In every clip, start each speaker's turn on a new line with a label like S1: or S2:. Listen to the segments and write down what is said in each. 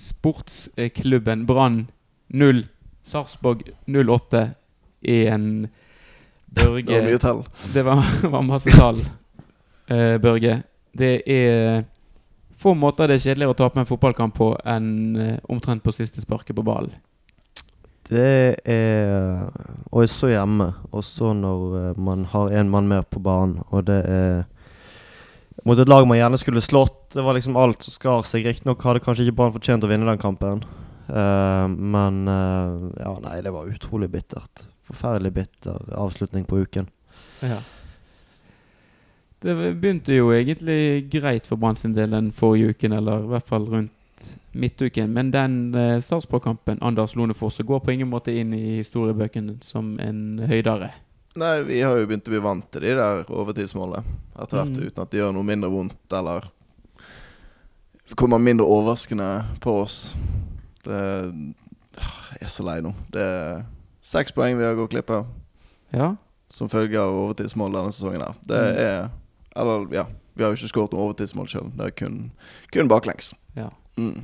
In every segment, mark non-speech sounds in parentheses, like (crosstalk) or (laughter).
S1: sportsklubben Brann 0, Sarpsborg 08 1. Børge
S2: Det var mye tall.
S1: Det var, (laughs) var masse tall, uh, Børge. Det er få måter det er kjedeligere å tape en fotballkamp på enn eh, omtrent på siste sparket på ballen.
S3: Det er Og så hjemme. Også når eh, man har en mann mer på banen, og det er mot et lag man gjerne skulle slått. Det var liksom alt som skar seg. Riktignok hadde kanskje ikke Brann fortjent å vinne den kampen. Uh, men uh, Ja, nei, det var utrolig bittert. Forferdelig bitter avslutning på uken.
S1: Ja. Det begynte jo egentlig greit for Brann sin del den forrige uken, eller i hvert fall rundt midtuken. Men den uh, Sarpsborg-kampen, Anders Lonefoss, går på ingen måte inn i historiebøkene som en høydere.
S2: Nei, vi har jo begynt å bli vant til de der overtidsmålene etter hvert,
S1: Mm.
S2: uten at det gjør noe mindre vondt, eller kommer mindre overraskende på oss. Det Jeg er så lei nå. Det er seks poeng vi har gått glipp av
S1: Ja.
S2: som følge av overtidsmål denne sesongen her. Det
S1: Mm.
S2: er Eller, ja. Vi har jo ikke skåret noe overtidsmål sjøl. Det er kun, kun baklengs.
S1: ja.
S2: Mm.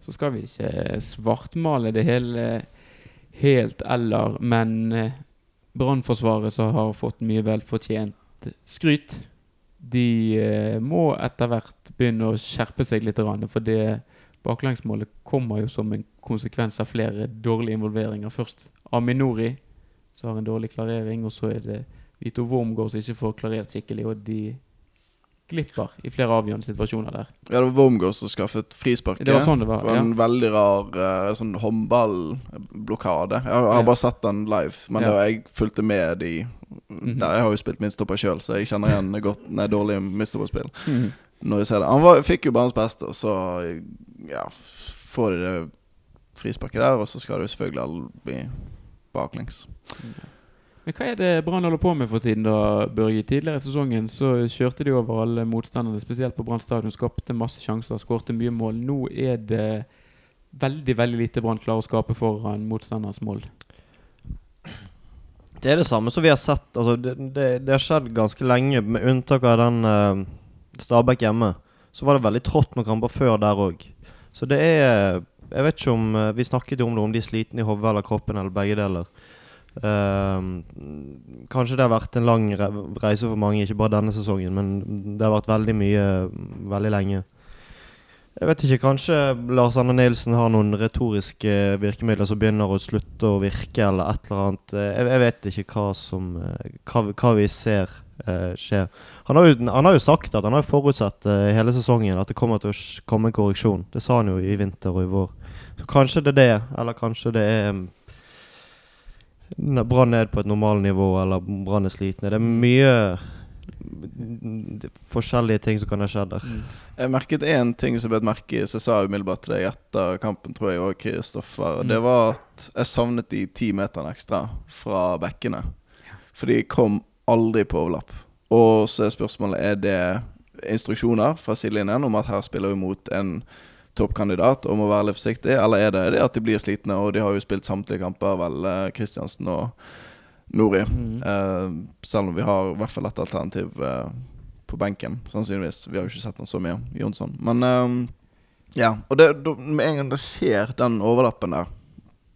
S1: Så skal vi ikke svartmale det hele helt eller, men eh, Brannforsvaret som har fått mye velfortjent skryt, de eh, må etter hvert begynne å skjerpe seg litt, for det baklengsmålet kommer jo som en konsekvens av flere dårlige involveringer. Først Aminori, som har en dårlig klarering, og så er det Vito Wormgård som ikke får klarert skikkelig, og de glipper i flere avgjørende situasjoner der.
S2: Ja, det var Wormgård som skaffet frisparket.
S1: Det var sånn det var,
S2: var en veldig rar eh, sånn håndballblokade. Jeg har, jeg har
S1: Ja.
S2: bare sett den live, men
S1: Ja.
S2: var, jeg fulgte med de
S1: -hmm.
S2: der. Jeg har jo spilt midtstopper sjøl, så jeg kjenner igjen godt nei, dårlig midtstopperspill.
S1: Mhm.
S2: Når jeg ser det Han var, fikk jo banens beste, og så ja, får de det frisparket der, og så skal det jo selvfølgelig alle bli baklengs.
S1: Men hva er det Brann holder på med for tiden, da, Børge? Tidligere i sesongen så kjørte de over alle motstanderne, spesielt på Brann stadion. Skapte masse sjanser, skårte mye mål. Nå er det veldig veldig lite Brann klarer å skape foran motstanderens mål.
S3: Det er det samme som vi har sett. Altså, det, det, det har skjedd ganske lenge, med unntak av den uh, Stabæk hjemme. Så var det veldig trått noen kamper før der òg. Så det er Jeg vet ikke om eh, Vi snakket om det, om de er slitne i hodet eller kroppen, eller begge deler. Ehm, kanskje det har vært en lang re reise for mange, ikke bare denne sesongen, men det har vært veldig mye veldig lenge. Jeg vet ikke, kanskje Lars Anne Nilsen har noen retoriske virkemidler som begynner å slutte å virke, eller et eller annet. Eh, Jeg, jeg vet ikke hva som eh, Hva, hva vi ser eh, skjer. Han har, jo, han har jo sagt at han har forutsett eh, hele sesongen at det kommer til å komme en korreksjon. Det sa han jo i vinter og i vår. Så kanskje det er det, eller kanskje det er Brann ned på et normalnivå, eller Brann er slitne. Det er mye mm, forskjellige ting som kan ha skjedd der.
S2: Jeg merket én ting som ble et merke i jeg sa umiddelbart til deg etter kampen, tror jeg, og Kristoffer.
S1: Mm.
S2: Det var at jeg savnet de ti meterne ekstra fra bekkene. For de kom aldri på overlapp. Og så er spørsmålet Er det instruksjoner fra sidelinjen om at her spiller vi mot en toppkandidat og må være litt forsiktig, eller er det det at de blir slitne? Og de har jo spilt samtlige kamper, vel, eh, Kristiansen og Nori.
S1: Mm.
S2: Eh, selv om vi har i hvert fall et alternativ eh, på benken, sannsynligvis. Vi har jo ikke sett noe så mye, Jonsson. Men eh, ja. Og det, da- med en gang det skjer den overlappen der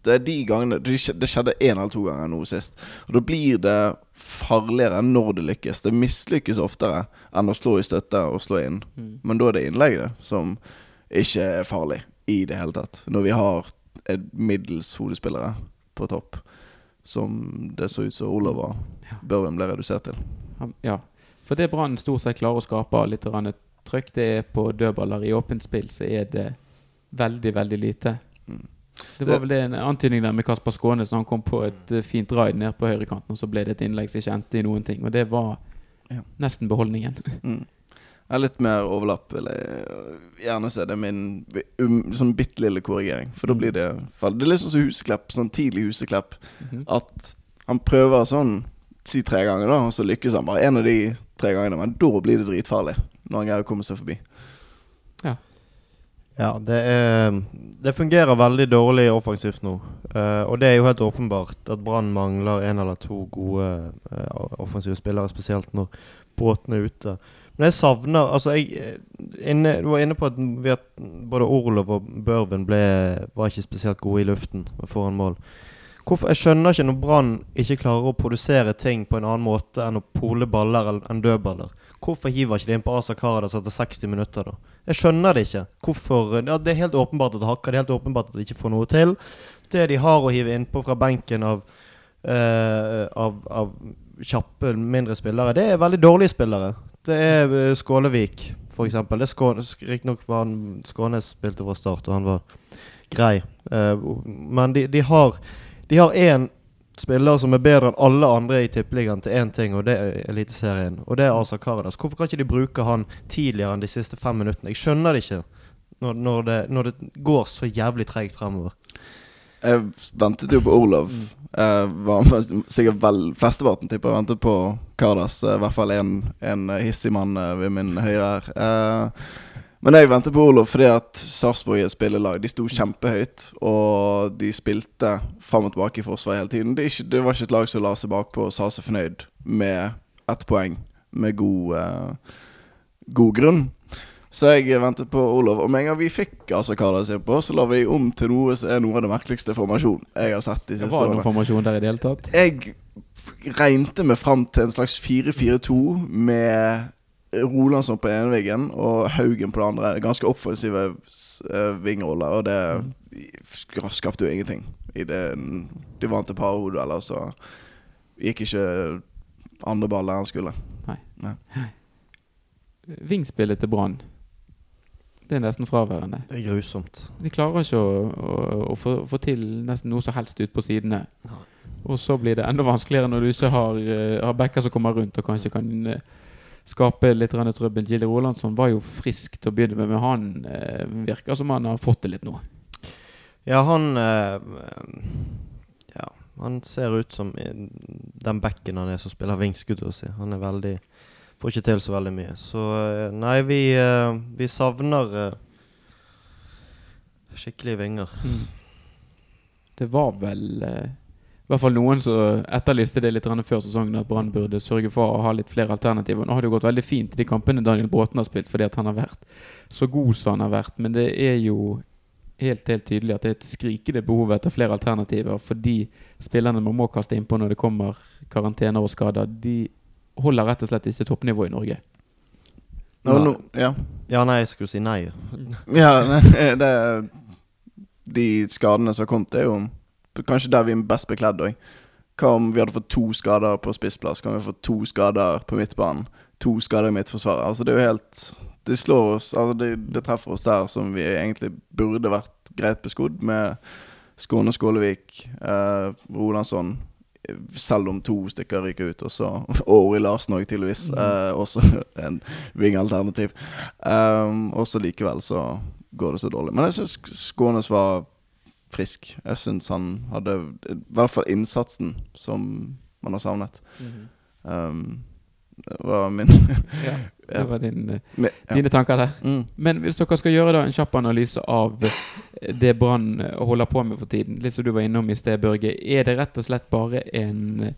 S2: Det er de gangene Det det skjedde én eller to ganger nå sist. Og da blir det farligere når det lykkes. Det mislykkes oftere enn å slå i støtte og slå inn.
S1: Mm.
S2: Men da er det innlegget som ikke er farlig i det hele tatt. Når vi har middels hodespillere på topp, som det så ut som Olav og Børven ble redusert til.
S1: Ja. For det Brann stort sett klarer å skape litt trøkk, det er på dødballer. I åpent spill så er det veldig, veldig lite.
S2: Mm.
S1: Det var vel det en antydning der med Kasper Skånes. han kom på et eh, fint raid ned på høyrekanten, og så ble det et innlegg som ikke endte i noen ting. Og det var nesten beholdningen.
S2: Mm. Er litt mer overlapp, vil jeg øh, gjerne se. Det er min um, sånn bitte lille korrigering. For da
S1: Mm.
S2: blir det. Det er litt sånn som Huseklepp, sånn tidlig Huseklepp.
S1: Mhm.
S2: At han prøver sånn si tre ganger, da, og så lykkes han bare en av de tre gangene. Men da blir det dritfarlig. Når han greier å komme seg forbi.
S3: Ja, det, er, det fungerer veldig dårlig offensivt nå. Uh, og det er jo helt åpenbart at Brann mangler en eller to gode uh, offensive spillere, spesielt når båten er ute. Men jeg savner Altså, jeg eh, inne, Du var inne på at både Orlov og Børven ble, var ikke spesielt gode i luften foran mål. Hvorfor, jeg skjønner ikke når Brann ikke klarer å produsere ting på en annen måte enn å pole baller enn dødballer. Hvorfor hiver ikke de inn på Asa Karadas etter 60 minutter, da? Jeg skjønner det ikke. Hvorfor ja, Det er helt åpenbart at det hakker. Det er helt åpenbart at de ikke får noe til. Det de har å hive innpå fra benken av, uh, av, av kjappe, mindre spillere, det er veldig dårlige spillere. Det er eh, Skålevik, for eksempel. Riktignok var han Skånes spilte fra start, og han var grei. Eh, men de, de har De har én spiller som er bedre enn alle andre i Tippeligaen til én ting, og det er Eliteserien. Og det er Asa Karadas. Hvorfor kan ikke de bruke han tidligere enn de siste fem minuttene? Jeg skjønner det ikke. Når, når, det, når det går så jævlig treigt fremover.
S2: Jeg ventet jo på Olav. Var sikkert vel Flesteparten tipper jeg ventet på Kardas. I hvert fall en, en hissig mann eh, ved min høyre her. Eh, men jeg ventet på Olav fordi at Sarpsborg er spillelag. De sto kjempehøyt, og de spilte fram og tilbake i forsvar hele tiden. Det, ikke, det var ikke et lag som la seg bakpå og sa seg fornøyd med ett poeng med god, uh, god grunn. Så jeg ventet på Olav. Og med en gang vi fikk altså Kardas innpå, så la vi om til noe som er noe av det merkeligste formasjonen jeg har sett de
S1: Det
S2: siste
S1: var noen
S2: årene.
S1: formasjon der i det hele tatt.
S2: Jeg regnte meg fram til en slags 4-4-2 med Rolandsson på ene veggen og Haugen på det andre. Ganske offensive eh, vingroller, og det skapte jo ingenting. I det, de vant et par hodedueller, så gikk ikke andre ball der han skulle.
S1: Vingspillet til Brann, det er nesten fraværende.
S3: Det er grusomt.
S1: De klarer ikke å, å, å få, få til nesten noe som helst ut på sidene.
S3: Nei.
S1: Og så blir det enda vanskeligere når du ikke har, eh, har backer som kommer rundt og kanskje kan eh, skape litt trøbbel. Gilde Rolandsson var jo frisk til å begynne med, men han eh, virker som han har fått det litt nå.
S3: Ja, han eh, Ja, han ser ut som den backen han er som spiller vingskudd si. Han er veldig Får ikke til så veldig mye. Så eh, nei, vi, eh, vi savner eh, skikkelige vinger.
S1: Det var vel i hvert fall noen som etterlyste det litt før sesongen, at Brann burde sørge for å ha litt flere alternativer. Nå har det jo gått veldig fint i de kampene Daniel Bråten har spilt, fordi at han har vært så god som han har vært. Men det er jo helt, helt tydelig at det er et skrikende behov etter flere alternativer, fordi spillerne man må kaste innpå når det kommer karantener og skader, de holder rett og slett ikke toppnivå i Norge.
S3: Nei.
S2: nå, ja.
S3: Ja, nei, jeg skulle si nei. (laughs)
S2: Ja, (laughs) det De skadene som har kommet, er jo kanskje der vi er best bekledd òg. Hva om vi hadde fått to skader på spissplass? Kan vi få to skader på midtbanen? To skader i midtforsvaret? Altså, det er jo helt Det slår oss Altså, det, det treffer oss der som vi egentlig burde vært greit beskodd, med Skåne Skålevik, eh, Rolandsson selv om to stykker ryker ut, og så (laughs) Og Ori Larsen òg, tydeligvis. Eh, også (laughs) en vingalternativ. Um, og så likevel så går det så dårlig. Men jeg syns Skånes var frisk. Jeg syns han hadde I hvert fall innsatsen som man har savnet. Um, det var min (laughs)
S1: Ja, det var din, eh,
S2: ja.
S1: dine tanker der.
S2: Mm.
S1: Men hvis dere skal gjøre da en kjapp analyse av eh, det Brann eh, holder på med for tiden, litt som du var innom i sted, Børge, er det rett og slett bare en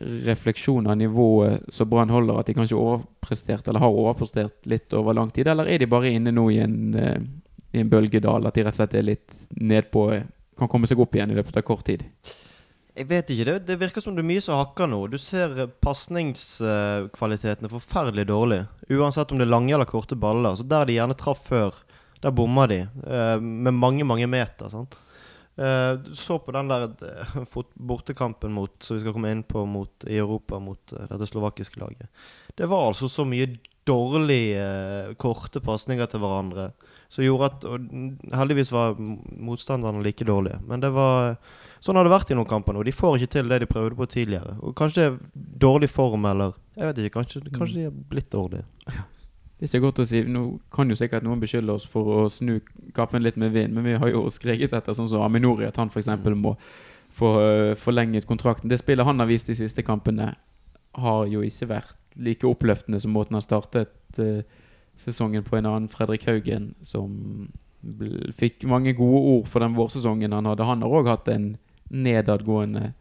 S1: refleksjon av nivået som Brann holder, at de kanskje overprestert, eller har overprestert litt over lang tid, eller er de bare inne nå i en, i en bølgedal, at de rett og slett er litt nedpå, kan komme seg opp igjen i løpet av kort tid?
S3: Jeg vet ikke. Det, det virker som det er mye som hakker nå. Du ser eh, pasningskvaliteten er forferdelig dårlig. Uansett om det er lange eller korte baller. Så der de gjerne traff før, der bomma de. eh, med mange, mange meter. sant? Eh, du så på den der (laughs) bortekampen mot som vi skal komme inn på mot, i Europa mot dette slovakiske laget. Det var altså så mye dårlige, korte pasninger til hverandre som gjorde at Heldigvis var motstanderne like dårlige. Men det var Sånn har det vært i noen kamper nå. De får ikke til det de prøvde på tidligere. Og Kanskje det er dårlig form, eller Jeg vet ikke. Kanskje, kanskje de er blitt dårlige.
S1: Det er ikke godt å si. Nå kan jo sikkert noen beskylde oss for å snu kappen litt med vind, men vi har jo skreget etter sånn som Aminori, at han f.eks. må få øh, forlenget kontrakten. Det spillet han har vist de siste kampene, har jo ikke vært like oppløftende som måten han startet øh, sesongen på en annen. Fredrik Haugen, som fikk mange gode ord for den vårsesongen han hadde. Han har òg hatt en nedadgående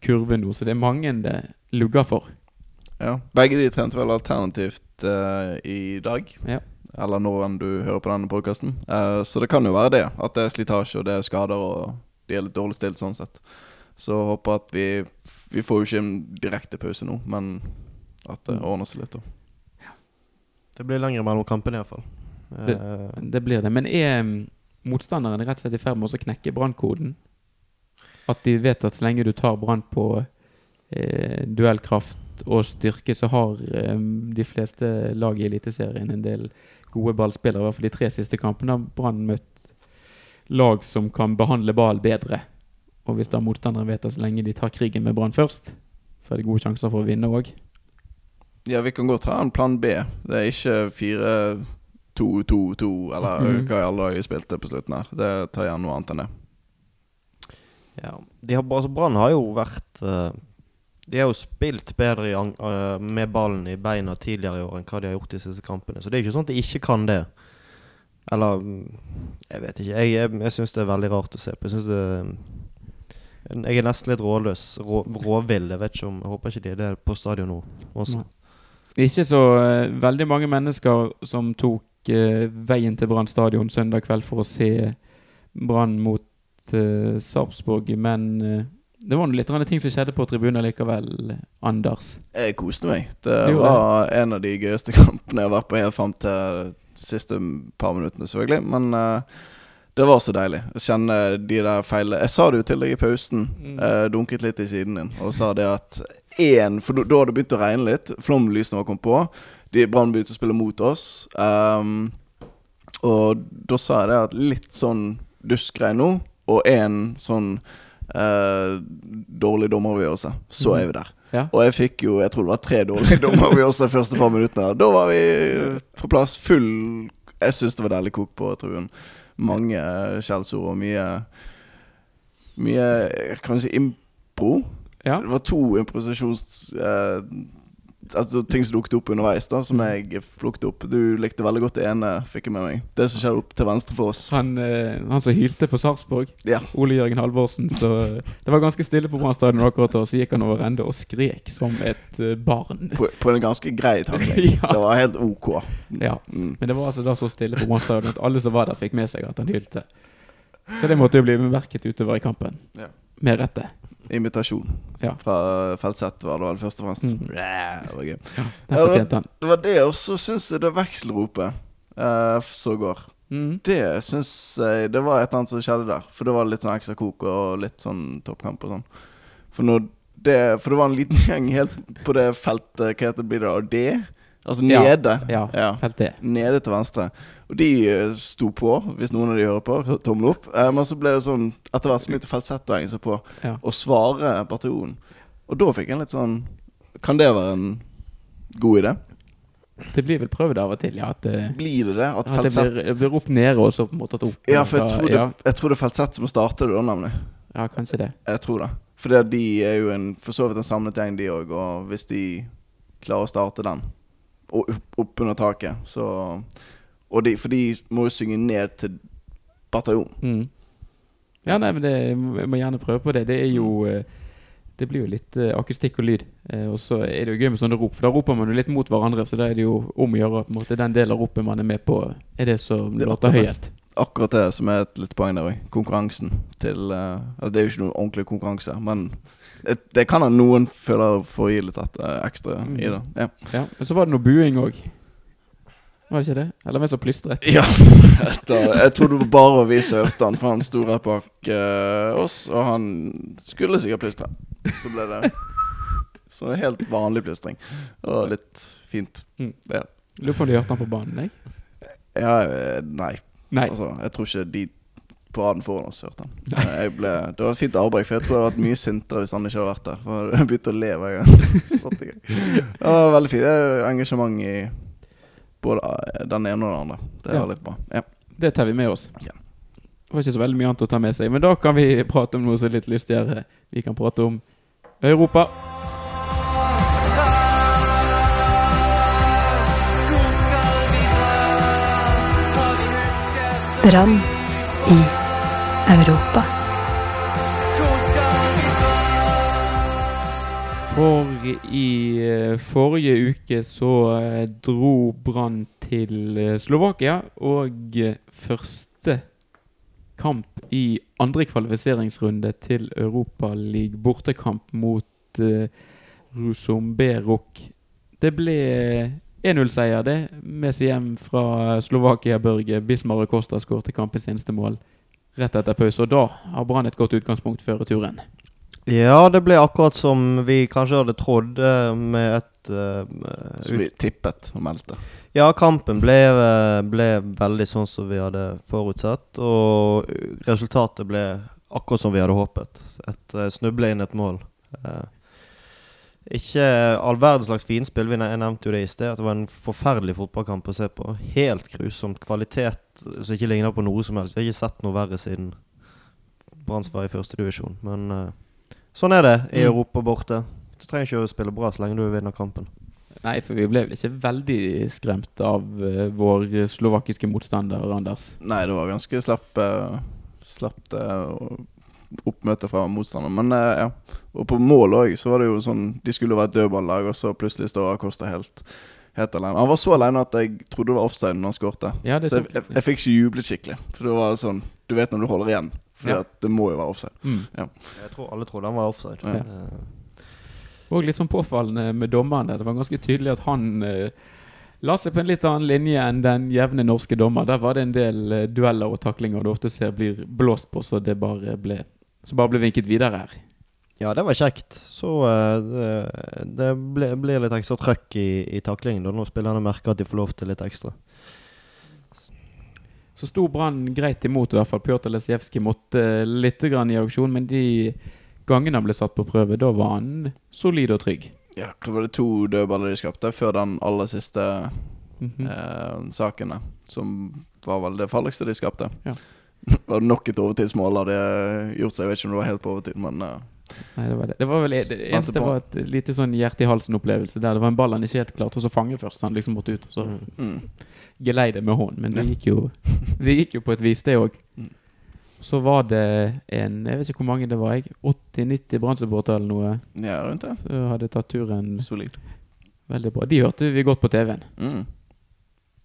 S1: kurve nå, så det er mange det lugger for.
S2: Ja. Begge de trente vel alternativt uh, i dag.
S1: Ja.
S2: Eller når enn du hører på denne podkasten. så det kan jo være det. At det er slitasje og det er skader og de er litt dårlig stilt sånn sett. Så håper at vi Vi får jo ikke en direkte pause nå, men at det
S1: Mm.
S2: ordner seg litt. da
S3: Det blir lengre mellom kampene iallfall.
S1: Det-
S3: Uh,
S1: Det blir det. Men er mm, motstanderen rett og slett i ferd med å knekke brannkoden? At de vet at så lenge du tar brann på eh, duellkraft og styrke, så har eh, de fleste lag i Eliteserien en del gode ballspillere. I hvert fall de tre siste kampene har Brann møtt lag som kan behandle ball bedre. Og hvis da motstanderen vet at så lenge de tar krigen med Brann først, så er det gode sjanser for å vinne òg.
S2: Ja, vi kan godt ha en plan B. Det er ikke 4-2-2-2 eller
S1: mm.
S2: hva i alle dager spilte på slutten her. Det tar gjerne noe annet enn det.
S3: Ja. De har, altså Brann har jo vært eh, De har jo spilt bedre i, eh, med ballen i beina tidligere i år enn hva de har gjort i de siste kampene. Så det er ikke sånn at de ikke kan det. Eller mm, Jeg vet ikke. Jeg, jeg, jeg syns det er veldig rart å se på. Jeg synes det Jeg er nesten litt råløs. Rå, råvill. Jeg vet ikke om Jeg håper ikke de er det på stadion nå også.
S1: Det er ikke så uh, veldig mange mennesker som tok uh, veien til Brann stadion søndag kveld for å se Brann mot Sarpsborg, men eh, det var litt ting som skjedde på tribunen likevel, Anders.
S2: Jeg koste meg. Det
S1: jo,
S2: var en av de gøyeste (laughs) kampene jeg har vært på helt fram til de siste par minuttene, selvfølgelig. Men uh, det var så deilig å kjenne de der feilene. Jeg sa det jo til deg i pausen.
S1: Mm.
S2: Uh, dunket litt i siden din og sa det at én For da hadde det begynt å regne litt. Flomlysene var kommet på. De Brann begynte å spille mot oss. Um, og da sa jeg det at litt sånn duskregn nå, og én sånn uh, dårlig dommeravgjørelse, så er vi der.
S1: Ja.
S2: Og jeg fikk jo Jeg tror det var tre dårlige (laughs) dommeravgjørelser de første par minuttene. Da var vi på plass. Full Jeg syns det var deilig kok på tribunen. Mange skjellsord og mye Mye Kan vi si impro?
S1: Ja.
S2: Det var to improvisasjons... Eh, altså ting som dukket opp underveis, da som jeg plukket opp. Du likte veldig godt det ene, fikk jeg med meg. Det som skjedde opp til venstre for oss.
S1: Han, eh, han som hylte på Sarpsborg,
S2: Ja.
S1: Ole Jørgen Halvorsen, så det var ganske stille på Brann stadion akkurat da, så gikk han over ende og skrek som et eh, barn.
S2: På, på en ganske grei takling. (laughs)
S1: Ja.
S2: Det var helt ok.
S1: Ja.
S2: Mm.
S1: Men det var altså da så stille på Brann stadion at alle som var der, fikk med seg at han hylte. Så det måtte jo bli bemerket utover i kampen.
S2: Ja.
S1: Med rette.
S2: Imitasjon
S1: Ja.
S2: fra Feltseth var det vel først og fremst.
S1: Mm.
S2: Det var gøy. Ja, det-
S1: han.
S2: Det var det, og så syns jeg det vekselropet uh, så går.
S1: Mm.
S2: Det syns jeg Det var et eller annet som skjedde der. For det var litt sånn ekstra kok og litt sånn toppkamp og sånn. For, det, for det var en liten gjeng helt på det feltet Hva heter det, blir det? Det? Altså nede.
S1: Ja,
S2: Ja.
S1: ja.
S2: Nede til venstre. Og de eh, sto på, hvis noen av de hører på. Tommel opp. Eh, men så ble det sånn Etter hvert så begynte Feltseth å henge seg på
S1: Ja.
S2: og svare bataljonen. Og da fikk jeg en litt sånn Kan det være en god idé?
S1: Det blir vel prøvd av og til, ja. At det,
S2: Blir det det? At
S1: at det blir, blir opp nede, og så på en måte opp.
S2: Ja, for jeg tror, det, jeg tror det er falsett som starter det da, nemlig.
S1: ja, kanskje det.
S2: Jeg tror det. For de er jo en, for så vidt en samlet gjeng, de òg. Og hvis de klarer å starte den, og opp, opp under taket, så og de, For de må jo synge ned til bataljon.
S1: Mm. Ja, nei, men det, jeg må gjerne prøve på det. Det er jo eh, Det blir jo litt eh, akustikk og lyd. Eh, og så er det jo gøy med sånne rop, for da roper man jo litt mot hverandre. Så da er det jo om å gjøre på en måte den delen av ropet man er med på, er det som
S2: Det er
S1: låter høyest.
S2: Akkurat det som er et litt poeng der òg. Konkurransen til uh, altså Det er jo ikke noen ordentlig konkurranse, men det, kan ha noen føler for å gi litt et, uh, ekstra i det. Ja.
S1: Ja, Men så var det noe buing òg. Var det ikke det? Eller vi så plystret?
S2: Ja, (laughs) etter, jeg tror det var bare vi som hørte han, for han sto rett bak uh, oss, og han skulle sikkert plystre. Så ble det (laughs) så helt vanlig plystring. Og litt fint.
S1: Mm.
S2: Ja,
S1: Lurer på om du hørte han på banen, jeg.
S2: ja eh, nei.
S1: Nei.
S2: Altså, jeg tror ikke de på raden foran oss hørte han. Eh, Jeg ble, det var et fint avbrekk, for jeg tror det hadde vært mye sintere hvis han ikke hadde vært der. For jeg begynte å le hver (laughs) gang. Det var veldig fint. Det er engasjement i både eh, den ene og den andre. Det
S1: Ja.
S2: var litt bra. Ja.
S1: Det tar vi med oss.
S2: Ja.
S1: Det var ikke så veldig mye annet å ta med seg, men da kan vi prate om noe som er litt lystigere. Vi kan prate om Europa.
S4: Brann i Europa.
S1: For i eh, forrige uke så eh, dro Brann til eh, Slovakia, og første kamp i andre kvalifiseringsrunde til Europaliga bortekamp mot Rusomberok. Det ble 1-0-seier, det, med seg hjem fra Slovakia, Børge. Bismar og Costa skårte kampens eneste mål rett etter pause, og da har Brann et godt utgangspunkt før turen.
S3: Ja, det ble akkurat som vi kanskje hadde trodd, eh, med et uh,
S2: Som vi tippet og meldte.
S3: Ja, kampen ble, eh, ble veldig sånn som vi hadde forutsett. Og resultatet ble akkurat som vi hadde håpet. Et uh, snuble inn et mål. Eh, ikke all verdens slags finspill. Vi Jeg nevnte jo det i sted. At det var en forferdelig fotballkamp å se på. Helt grusomt. Kvalitet som ikke ligner på noe som helst. Vi har ikke sett noe verre siden Branns var i første divisjon. Men uh, sånn er det i
S1: Mm.
S3: Europa borte. Du trenger ikke å spille bra så lenge du vinner kampen.
S1: Nei, for vi ble vel ikke veldig skremt av uh, vår slovakiske motstander, Anders.
S2: Nei, det var ganske slapp uh, Slapt eh, oppmøte fra motstanderen. Men eh, ja. Og på mål òg, så var det jo sånn De skulle være et dødballag, og så plutselig står Acosta helt Helt alene. Han var så alene at jeg trodde det var offside når han skårte.
S1: Ja,
S2: Så jeg, jeg, jeg fikk ikke jublet skikkelig. For det var sånn Du vet når du holder igjen. For
S1: Ja.
S2: det må jo være offside.
S1: Mm.
S3: Jeg tror alle trodde han var offside.
S2: Ja.
S3: Eh,
S1: Og litt sånn påfallende med dommeren. Det var ganske tydelig at han uh, la seg på en litt annen linje enn den jevne norske dommer. Der var det en del uh, dueller og taklinger du ofte ser blir blåst på, så det bare ble så bare ble vinket videre her.
S3: Ja, det var kjekt. Så uh, det, det ble- blir litt ekstra trøkk i, i taklingen da, når spillerne merker at de får lov til litt ekstra.
S1: Så sto Brann greit imot, i hvert fall. Pjotr Lesijevskij måtte uh, litt grann i auksjon, men de gangene han ble satt på prøve, da var han solid og trygg.
S2: Ja, hva var det to dødballer de skapte før den aller siste
S1: mm
S2: -hmm. uh, sakene? Som var vel det farligste de skapte.
S1: Ja.
S2: Var det nok et overtidsmål hadde gjort seg. Jeg vet ikke om det var helt på overtid, men uh,
S1: Nei, det var det. Det var vel det eneste var et lite sånn hjerte i halsen-opplevelse der det var en ball han ikke helt klarte å fange først. Han liksom måtte ut og så
S3: Mm.
S2: mm.
S1: geleide med hånd. Men det gikk jo, (laughs) det gikk jo på et vis, det òg.
S2: Mm.
S1: Så var det en Jeg vet ikke hvor mange det var, jeg. 80-90 Brann-supportere eller noe.
S2: Ja, rundt det.
S1: Så hadde tatt turen
S2: Solid.
S1: veldig bra. De hørte vi godt på TV-en.
S2: Mm.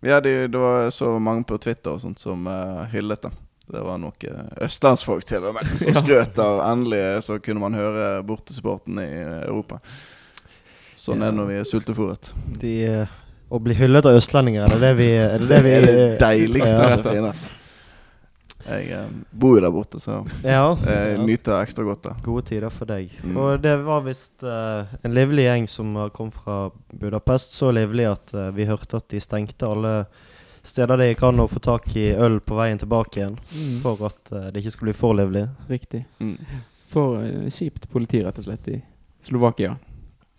S2: Ja, de, det var så mange på Twitter og sånt som uh, hyllet det. Det var noen østlandsfolk til og med som (laughs)
S1: Ja.
S2: skrøt av endelig så kunne man høre bortesupporten i Europa. Sånn er det når vi er sultefòret.
S3: De, eh, å bli hyllet av østlendinger, er det det vi Er det det, (laughs) vi,
S2: er det deiligste
S3: Ja.
S2: som finnes. Jeg um, bor jo der borte, så
S3: Ja.
S2: jeg nyter ekstra godt det.
S3: Gode tider for deg.
S2: Mm.
S3: Og det var visst uh, en livlig gjeng som kom fra Budapest. Så livlig at uh, vi hørte at de stengte alle steder det gikk an å få tak i øl på veien tilbake igjen. For at uh, det ikke skulle bli for livlig.
S1: Riktig.
S2: Mm.
S1: For uh, kjipt politi, rett og slett, i Slovakia.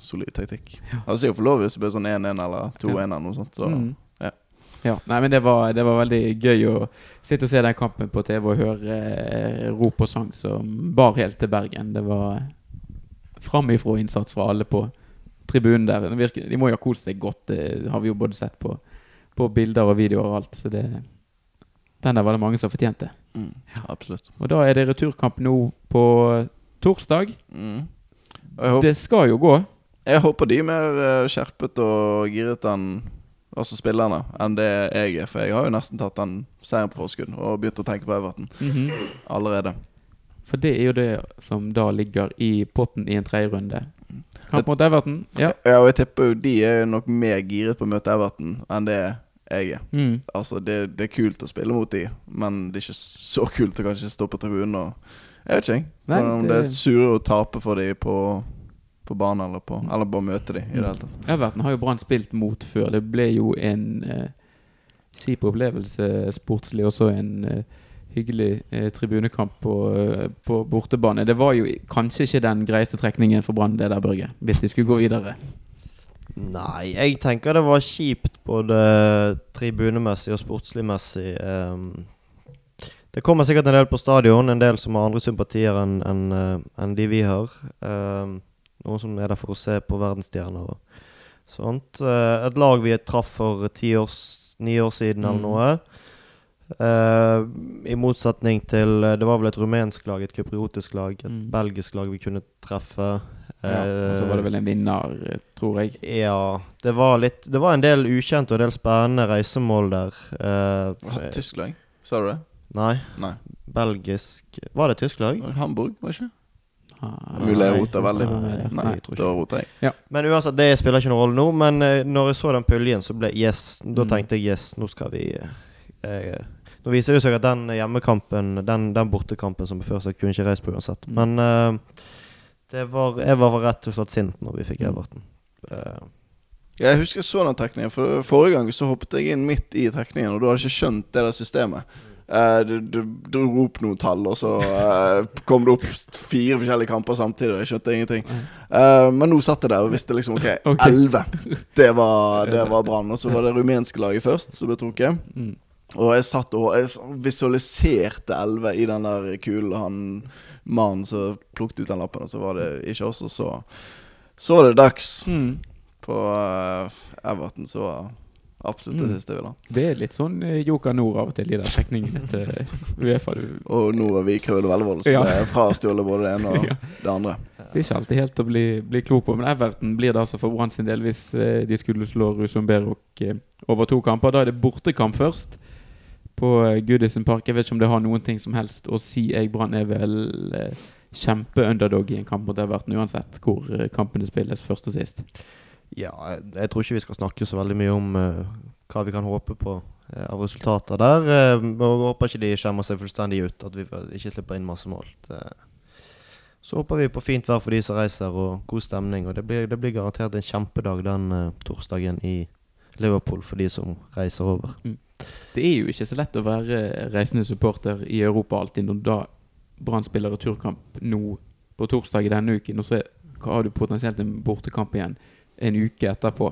S2: Solid taktikk.
S1: Ja.
S2: Altså, jeg får lov hvis det blir sånn 1-1 eller 2-1 eller noe sånt. Så
S1: Mm.
S2: ja.
S1: Ja, nei, men det var, det var veldig gøy å sitte og se den kampen på TV og høre eh, rop og sang som bar helt til Bergen. Det var framifrå innsats fra alle på tribunen der. Det virker, de må jo ha kost seg godt, det har vi jo både sett på, på bilder og videoer og alt. Så det, den der var det mange som fortjente.
S2: Mm. Absolutt.
S1: Og da er det returkamp nå på torsdag.
S2: Mm. Håper,
S1: Det skal jo gå.
S2: jeg håper de er mer eh, skjerpet og giret enn Altså spillerne enn det jeg er. For jeg har jo nesten tatt den seieren på forskudd og begynt å tenke på Everton allerede.
S1: For det er jo det som da ligger i potten i en tredjerunde. Kamp mot Everton. Ja.
S2: Ja, og jeg tipper jo de er nok mer giret på å møte Everton enn det jeg er.
S1: Mm.
S2: Altså, det, det er kult å spille mot de, men det er ikke så kult å kanskje stå på tribunen og Jeg vet ikke, jeg.
S1: Nei,
S2: om
S1: det-
S2: det er sure å tape for de på, på banen, eller, på, eller bare møte de i det hele tatt.
S1: Everton har jo Brann spilt mot før. Det ble jo en eh, kjip opplevelse sportslig, og så en eh, hyggelig eh, tribunekamp på, eh, på bortebane. Det var jo kanskje ikke den greieste trekningen for Brann, det der, Børge, hvis de skulle gå videre.
S3: Nei, jeg tenker det var kjipt både tribunemessig og sportsligmessig. Um, det kommer sikkert en del på stadion, en del som har andre sympatier enn en, en de vi har. Um, noen som er der for å se på verdensstjerner og sånt. Eh, et lag vi traff for ti års, ni år siden eller
S1: Mm.
S3: noe. Eh, I motsetning til eh, Det var vel et rumensk lag, et kypriotisk lag, et
S1: Mm.
S3: belgisk lag vi kunne treffe.
S1: Ja, og så var det vel en vinner, eh, tror jeg.
S3: Ja, det var litt Det var en del ukjente og en del spennende reisemål der. Uh,
S2: Tyskland, Tysk lag? Sa du det?
S3: nei,
S2: Nei.
S3: belgisk Var det tysk lag?
S2: Hamburg, var det ikke?
S1: Ah,
S2: Mulig jeg
S1: nei,
S2: roter veldig.
S1: det var.
S2: Nei, da roter jeg.
S3: Men uansett, det spiller ikke noen rolle nå. Men uh, når jeg så den puljen, så ble yes Da
S1: Mm.
S3: tenkte jeg yes, nå skal vi uh, Nå viser det seg at den hjemmekampen, den, den bortekampen som før, så jeg kunne ikke reist på uansett.
S1: Mm.
S3: Men eh, det var, jeg var rett og slett sint når vi fikk
S1: Mm.
S3: Everton. Uh.
S2: Jeg husker jeg så den trekningen. For Forrige gang så hoppet jeg inn midt i trekningen, og du hadde ikke skjønt det der systemet. Uh, du, du dro opp noen tall, og så uh, kom det opp fire forskjellige kamper samtidig. og Jeg skjønte ingenting. Eh, men nå satt jeg der og visste liksom OK, elleve. Det var, (laughs) det var Brann. Og så var det rumenske laget først som ble trukket. Og jeg satt og jeg visualiserte elleve i den der kulen. Han mannen som plukket ut den lappen, og så var det ikke oss. Og så, så det dags
S1: Mm.
S2: på uh, Everton, så var absolutt det
S1: Mm.
S2: siste jeg ville ha.
S1: Det er litt sånn eh, Joker Nord av og til, de der trekningene til Uefa. Du-
S2: Og nå og vi Krøll Vellevold, som
S1: Ja.
S2: er frastjålet både det ene og (laughs)
S1: Ja.
S2: det andre.
S1: Det er ikke alltid helt å bli, bli klok på, men Everton blir det altså for Brann sin del hvis eh, de skulle slå Rusumberok eh, over to kamper. Da er det bortekamp først på eh, Goodison Park. Jeg vet ikke om det har noen ting som helst å si. Jeg Brann er vel eh, kjempeunderdog i en kamp mot Everton uansett hvor eh, kampene spilles først og sist.
S3: Ja, jeg, tror ikke vi skal snakke så veldig mye om uh, hva vi kan håpe på uh, av resultater der. Uh, og håper ikke de skjemmer seg fullstendig ut, at vi ikke slipper inn masse mål. Det, så håper vi på fint vær for de som reiser, og god stemning. Og det blir, det blir garantert en kjempedag den uh, torsdagen i Liverpool for de som reiser over.
S1: Det er jo ikke så lett å være reisende supporter i Europa alltid når da Brann spiller returkamp nå på torsdag i denne uken, og så har du potensielt en bortekamp igjen en uke etterpå.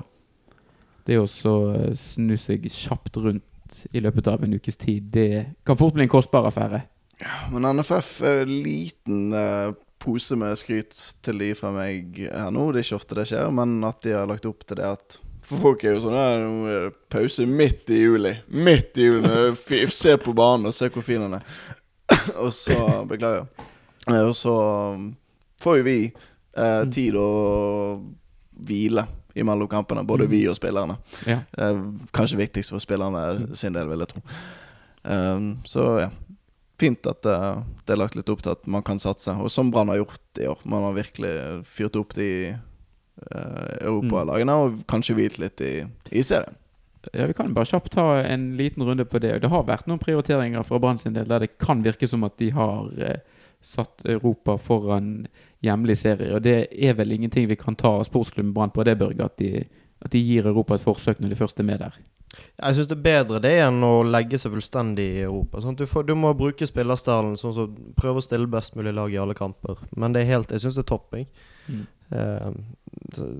S1: Det å eh, snu seg kjapt rundt i løpet av en ukes tid, det kan fort bli en kostbar affære.
S2: Men NFF er en liten eh, pose med skryt til de fra meg her nå. Det er ikke ofte det skjer, men at de har lagt opp til det at For folk er jo sånn her er det pause midt i juli. Midt i juli. Se på banen og se hvor fin den er. (coughs) og så Beklager. Eh, Og så um, får jo vi eh,
S1: Mm.
S2: tid å hvile imellom kampene, både
S1: Mm.
S2: vi og spillerne.
S1: Ja.
S2: Eh, kanskje viktigst for spillerne sin del, vil jeg tro. Um, så ja. Fint at eh, det er lagt litt opp til at man kan satse. Og som Brann har gjort i år. Man har virkelig fyrt opp de europalagene og kanskje hvilt litt i, i serien.
S1: Ja, Vi kan bare kjapt ta en liten runde på det. Det har vært noen prioriteringer fra Brann sin del der det kan virke som at de har eh, satt Europa foran hjemlig serie. Og det er vel ingenting vi kan ta sportsklubben Brann på det, Børge, at de, at de gir Europa et forsøk når de først er med der.
S3: Jeg syns det er bedre det enn å legge seg fullstendig i Europa. Sånn at du, får, du må bruke spillerstallen sånn som prøve å stille best mulig lag i alle kamper. Men det er helt, jeg syns det er topping.
S1: Mm.
S3: Eh, så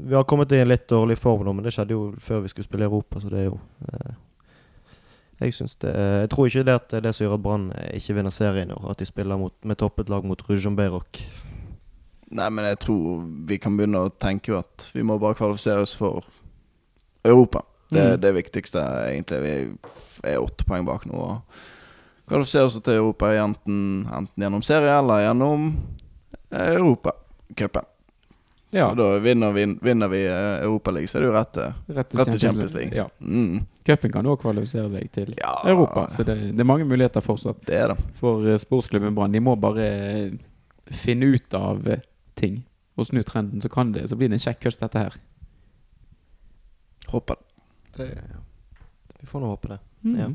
S3: vi har kommet i en litt dårlig form nå, men det skjedde jo før vi skulle spille i Europa, så det er jo eh, Jeg det Jeg tror ikke det at det er det som gjør at Brann eh, ikke vinner serien i år, at de spiller mot, med toppet lag mot Rujon Beirok.
S2: Nei, men jeg tror vi kan begynne å tenke at vi må bare kvalifisere oss for Europa. Det er
S1: Mm.
S2: det viktigste, egentlig. Vi er åtte poeng bak nå. Og kvalifisere oss til Europa enten, enten gjennom serie eller gjennom Europacupen.
S1: Ja,
S2: Så da vinner vi, vinner vi eh, Europaligaen, så er det jo rett til
S1: rett
S2: til Champions League.
S1: Ja.
S2: Mm,
S1: Cupen kan òg kvalifisere seg til
S2: Ja.
S1: Europa, så det, det er mange muligheter fortsatt
S2: det er det.
S1: for eh, sportsklubben Brann. De må bare eh, finne ut av ting og snu trenden, så, kan det, så blir det en kjekk høst, dette her.
S2: Håper det.
S3: Det, ja. Vi får nå håpe det.
S1: Mm.
S3: Ja.